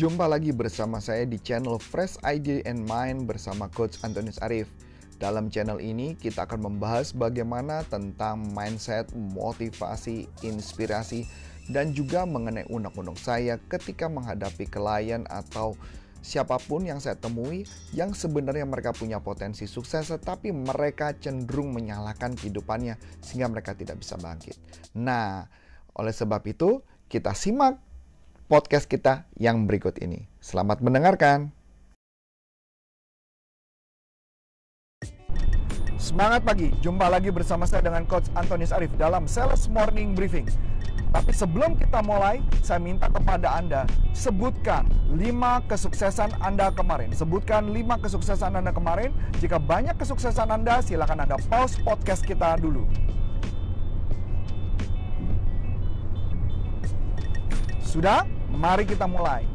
Jumpa lagi bersama saya di channel Fresh Idea and Mind bersama Coach Antonius Arif. Dalam channel ini kita akan membahas bagaimana tentang mindset, motivasi, inspirasi, dan juga mengenai undang-undang saya ketika menghadapi klien atau siapa pun yang saya temui yang sebenarnya mereka punya potensi sukses tetapi mereka cenderung menyalahkan kehidupannya sehingga mereka tidak bisa bangkit. Nah, oleh sebab itu kita simak podcast kita yang berikut ini. Selamat mendengarkan. Semangat pagi, jumpa lagi bersama saya dengan Coach Antonius Arif dalam Sales Morning Briefing. Tapi sebelum kita mulai, saya minta kepada Anda, sebutkan 5 kesuksesan Anda kemarin. Sebutkan 5 kesuksesan Anda kemarin. Jika banyak kesuksesan Anda, silakan Anda pause podcast kita dulu. Sudah? Mari kita mulai.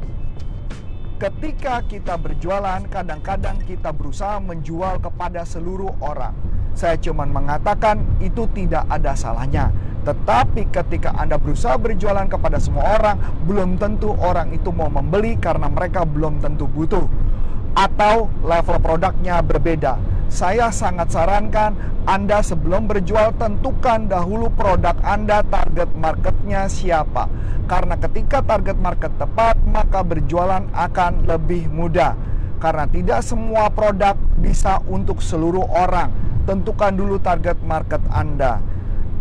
Ketika kita berjualan, kadang-kadang kita berusaha menjual kepada seluruh orang. Saya cuma mengatakan itu tidak ada salahnya. Tetapi ketika Anda berusaha berjualan kepada semua orang, belum tentu orang itu mau membeli karena mereka belum tentu butuh. Atau level produknya berbeda. Saya sangat sarankan Anda sebelum berjual tentukan dahulu produk Anda target marketnya siapa karena ketika target market tepat, maka berjualan akan lebih mudah. Karena tidak semua produk bisa untuk seluruh orang. Tentukan dulu target market Anda.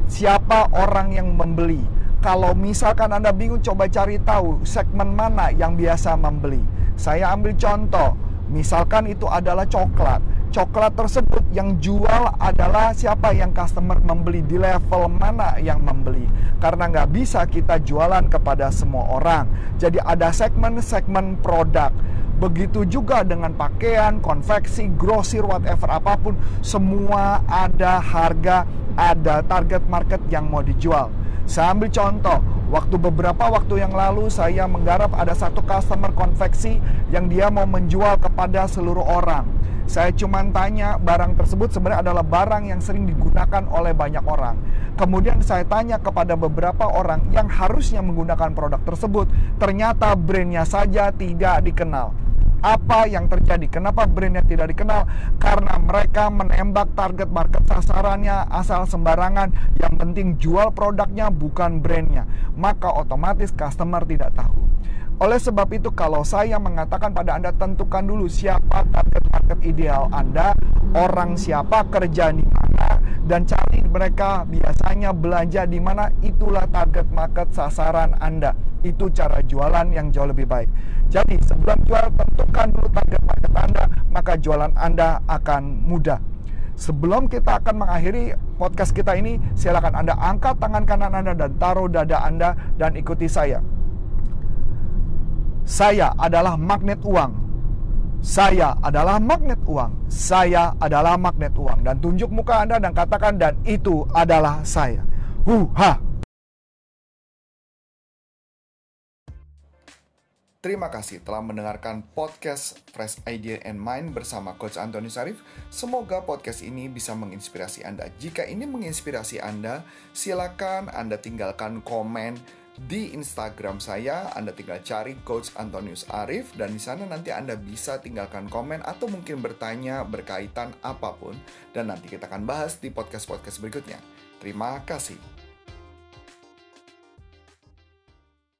Siapa orang yang membeli? Kalau misalkan Anda bingung, coba cari tahu segmen mana yang biasa membeli. Saya ambil contoh, misalkan itu adalah coklat coklat tersebut yang jual adalah siapa yang customer membeli di level mana yang membeli. Karena nggak bisa kita jualan kepada semua orang. Jadi ada segmen-segmen produk. Begitu juga dengan pakaian, konveksi, grosir, whatever apa pun semua ada harga, ada target market yang mau dijual. Saya ambil contoh Waktu beberapa waktu yang lalu saya menggarap ada satu customer konveksi yang dia mau menjual kepada seluruh orang. Saya cuma tanya barang tersebut sebenarnya adalah barang yang sering digunakan oleh banyak orang. Kemudian saya tanya kepada beberapa orang yang harusnya menggunakan produk tersebut, ternyata brandnya saja tidak dikenal. Apa yang terjadi? Kenapa brandnya tidak dikenal? Karena mereka menembak target market sasarannya asal sembarangan. Yang penting jual produknya bukan brandnya. Maka otomatis customer tidak tahu. Oleh sebab itu kalau saya mengatakan pada Anda tentukan dulu siapa target market ideal Anda, orang siapa, kerja di mana dan cari mereka biasanya belanja di mana itulah target market sasaran Anda. Itu cara jualan yang jauh lebih baik. Jadi sebelum jual tentukan dulu target market Anda, maka jualan Anda akan mudah. Sebelum kita akan mengakhiri podcast kita ini, silakan Anda angkat tangan kanan Anda dan taruh dada Anda dan ikuti saya. Saya adalah magnet uang. Saya adalah magnet uang. Saya adalah magnet uang. Dan tunjuk muka Anda dan katakan dan itu adalah saya. Huha. Terima kasih telah mendengarkan podcast Fresh Idea and Mind bersama Coach Antoni Sarif. Semoga podcast ini bisa menginspirasi Anda. Jika ini menginspirasi Anda, silakan Anda tinggalkan komen di Instagram saya Anda tinggal cari Coach Antonius Arif dan di sana nanti Anda bisa tinggalkan komen atau mungkin bertanya berkaitan apa pun dan nanti kita akan bahas di podcast-podcast berikutnya. Terima kasih.